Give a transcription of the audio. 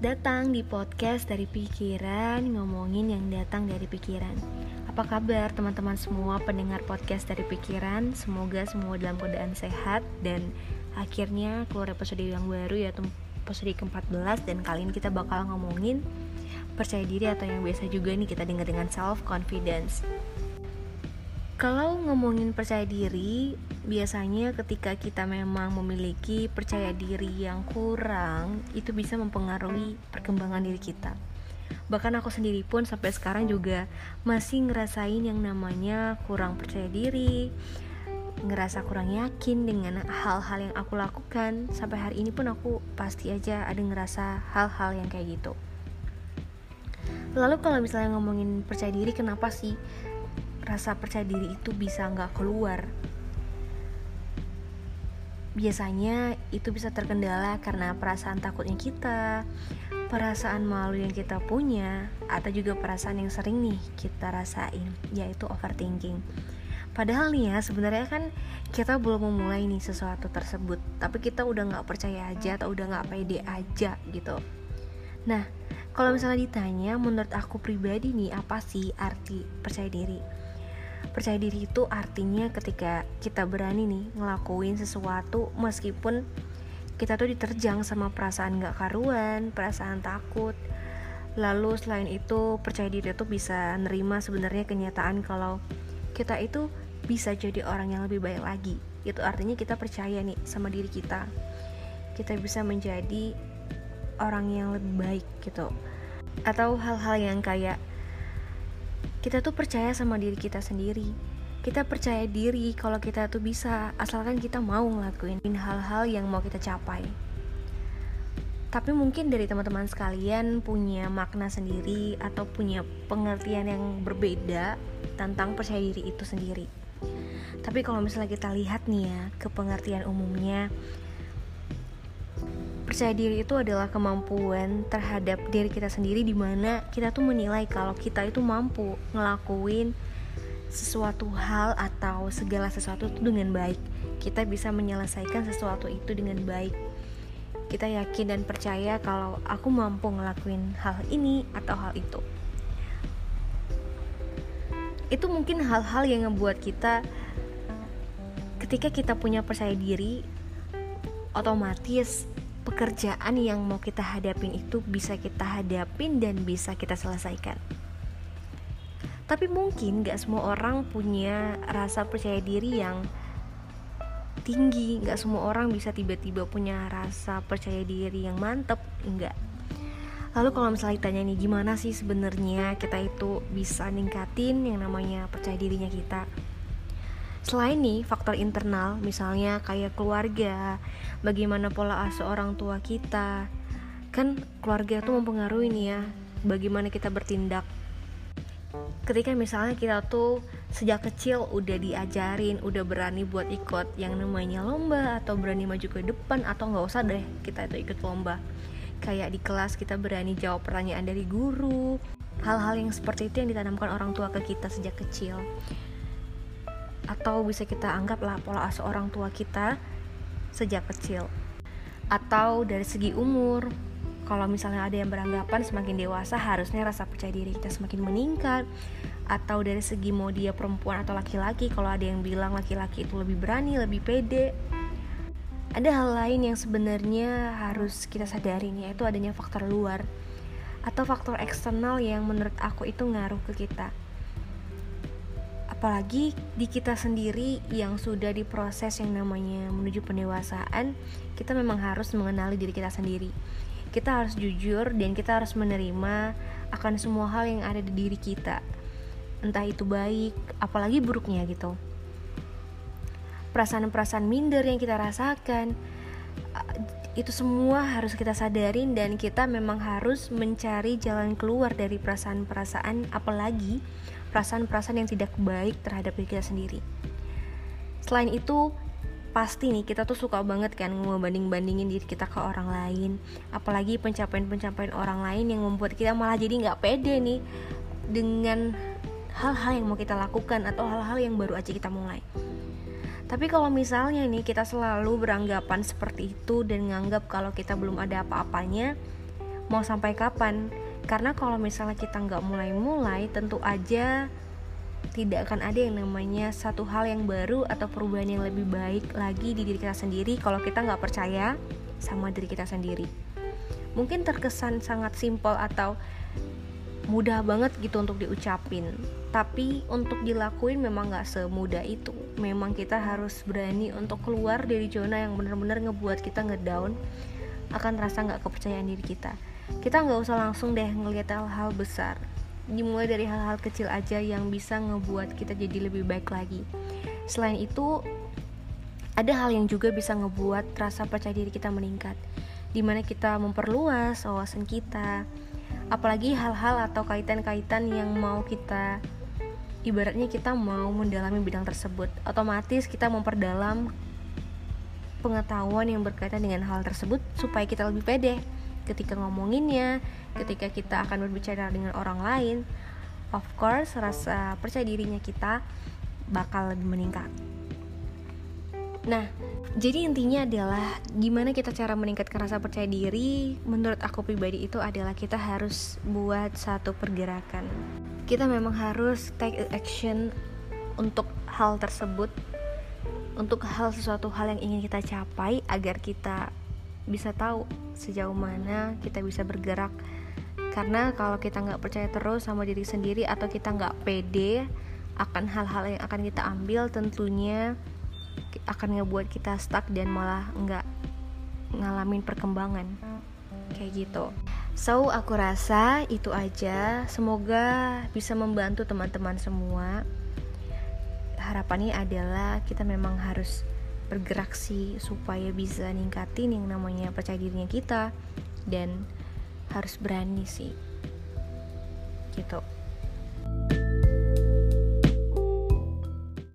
datang di podcast dari pikiran ngomongin yang datang dari pikiran. Apa kabar teman-teman semua pendengar podcast dari pikiran? Semoga semua dalam keadaan sehat dan akhirnya keluar episode yang baru yaitu episode ke-14 dan kali ini kita bakal ngomongin percaya diri atau yang biasa juga nih kita dengar dengan self confidence. Kalau ngomongin percaya diri, biasanya ketika kita memang memiliki percaya diri yang kurang, itu bisa mempengaruhi perkembangan diri kita. Bahkan aku sendiri pun sampai sekarang juga masih ngerasain yang namanya kurang percaya diri, ngerasa kurang yakin dengan hal-hal yang aku lakukan. Sampai hari ini pun aku pasti aja ada ngerasa hal-hal yang kayak gitu. Lalu kalau misalnya ngomongin percaya diri, kenapa sih rasa percaya diri itu bisa nggak keluar biasanya itu bisa terkendala karena perasaan takutnya kita perasaan malu yang kita punya atau juga perasaan yang sering nih kita rasain yaitu overthinking. Padahal nih ya sebenarnya kan kita belum memulai nih sesuatu tersebut Tapi kita udah nggak percaya aja atau udah nggak pede aja gitu. Nah kalau misalnya ditanya menurut aku pribadi nih apa sih arti percaya diri percaya diri itu artinya ketika kita berani nih ngelakuin sesuatu meskipun kita tuh diterjang sama perasaan gak karuan, perasaan takut. Lalu selain itu percaya diri itu bisa nerima sebenarnya kenyataan kalau kita itu bisa jadi orang yang lebih baik lagi. Itu artinya kita percaya nih sama diri kita. Kita bisa menjadi orang yang lebih baik gitu. Atau hal-hal yang kayak kita tuh percaya sama diri kita sendiri. Kita percaya diri kalau kita tuh bisa asalkan kita mau ngelakuin hal-hal yang mau kita capai. Tapi mungkin dari teman-teman sekalian punya makna sendiri atau punya pengertian yang berbeda tentang percaya diri itu sendiri. Tapi kalau misalnya kita lihat nih ya ke pengertian umumnya percaya diri itu adalah kemampuan terhadap diri kita sendiri di mana kita tuh menilai kalau kita itu mampu ngelakuin sesuatu hal atau segala sesuatu itu dengan baik. Kita bisa menyelesaikan sesuatu itu dengan baik. Kita yakin dan percaya kalau aku mampu ngelakuin hal ini atau hal itu. Itu mungkin hal-hal yang membuat kita ketika kita punya percaya diri otomatis pekerjaan yang mau kita hadapin itu bisa kita hadapin dan bisa kita selesaikan. Tapi mungkin gak semua orang punya rasa percaya diri yang tinggi. Gak semua orang bisa tiba-tiba punya rasa percaya diri yang mantep. Enggak Lalu kalau misalnya ditanya nih gimana sih sebenarnya kita itu bisa ningkatin yang namanya percaya dirinya kita Selain nih faktor internal, misalnya kayak keluarga, bagaimana pola asuh orang tua kita, kan keluarga tuh mempengaruhi nih ya, bagaimana kita bertindak. Ketika misalnya kita tuh sejak kecil udah diajarin, udah berani buat ikut yang namanya lomba atau berani maju ke depan atau nggak usah deh kita itu ikut lomba. Kayak di kelas kita berani jawab pertanyaan dari guru, hal-hal yang seperti itu yang ditanamkan orang tua ke kita sejak kecil atau bisa kita anggap lah pola asuh orang tua kita sejak kecil. Atau dari segi umur kalau misalnya ada yang beranggapan semakin dewasa harusnya rasa percaya diri kita semakin meningkat. Atau dari segi mau dia perempuan atau laki-laki kalau ada yang bilang laki-laki itu lebih berani lebih pede. Ada hal lain yang sebenarnya harus kita sadari nih yaitu adanya faktor luar atau faktor eksternal yang menurut aku itu ngaruh ke kita apalagi di kita sendiri yang sudah diproses yang namanya menuju pendewasaan kita memang harus mengenali diri kita sendiri. Kita harus jujur dan kita harus menerima akan semua hal yang ada di diri kita. Entah itu baik apalagi buruknya gitu. Perasaan-perasaan minder yang kita rasakan itu semua harus kita sadarin dan kita memang harus mencari jalan keluar dari perasaan-perasaan apalagi perasaan-perasaan yang tidak baik terhadap diri kita sendiri. Selain itu, pasti nih kita tuh suka banget kan ngebanding-bandingin diri kita ke orang lain. Apalagi pencapaian-pencapaian orang lain yang membuat kita malah jadi nggak pede nih dengan hal-hal yang mau kita lakukan atau hal-hal yang baru aja kita mulai. Tapi kalau misalnya nih kita selalu beranggapan seperti itu dan nganggap kalau kita belum ada apa-apanya mau sampai kapan karena kalau misalnya kita nggak mulai-mulai tentu aja tidak akan ada yang namanya satu hal yang baru atau perubahan yang lebih baik lagi di diri kita sendiri kalau kita nggak percaya sama diri kita sendiri. Mungkin terkesan sangat simpel atau mudah banget gitu untuk diucapin tapi untuk dilakuin memang gak semudah itu. Memang kita harus berani untuk keluar dari zona yang bener-bener ngebuat kita ngedown akan rasa gak kepercayaan diri kita kita nggak usah langsung deh ngeliat hal-hal besar. Dimulai dari hal-hal kecil aja yang bisa ngebuat kita jadi lebih baik lagi. Selain itu ada hal yang juga bisa ngebuat rasa percaya diri kita meningkat. Di mana kita memperluas wawasan kita. Apalagi hal-hal atau kaitan-kaitan yang mau kita ibaratnya kita mau mendalami bidang tersebut. Otomatis kita memperdalam pengetahuan yang berkaitan dengan hal tersebut supaya kita lebih pede ketika ngomonginnya ketika kita akan berbicara dengan orang lain of course rasa percaya dirinya kita bakal lebih meningkat. Nah jadi intinya adalah gimana kita cara meningkatkan rasa percaya diri menurut aku pribadi itu adalah kita harus buat satu pergerakan. Kita memang harus take action untuk hal tersebut untuk hal sesuatu hal yang ingin kita capai agar kita bisa tahu sejauh mana kita bisa bergerak. Karena kalau kita nggak percaya terus sama diri sendiri atau kita nggak pede akan hal-hal yang akan kita ambil tentunya akan ngebuat kita stuck dan malah nggak ngalamin perkembangan. Kayak gitu. So aku rasa itu aja. Semoga bisa membantu teman-teman semua. Harapannya adalah kita memang harus bergerak sih supaya bisa ningkatin yang namanya percaya dirinya kita dan harus berani sih. Gitu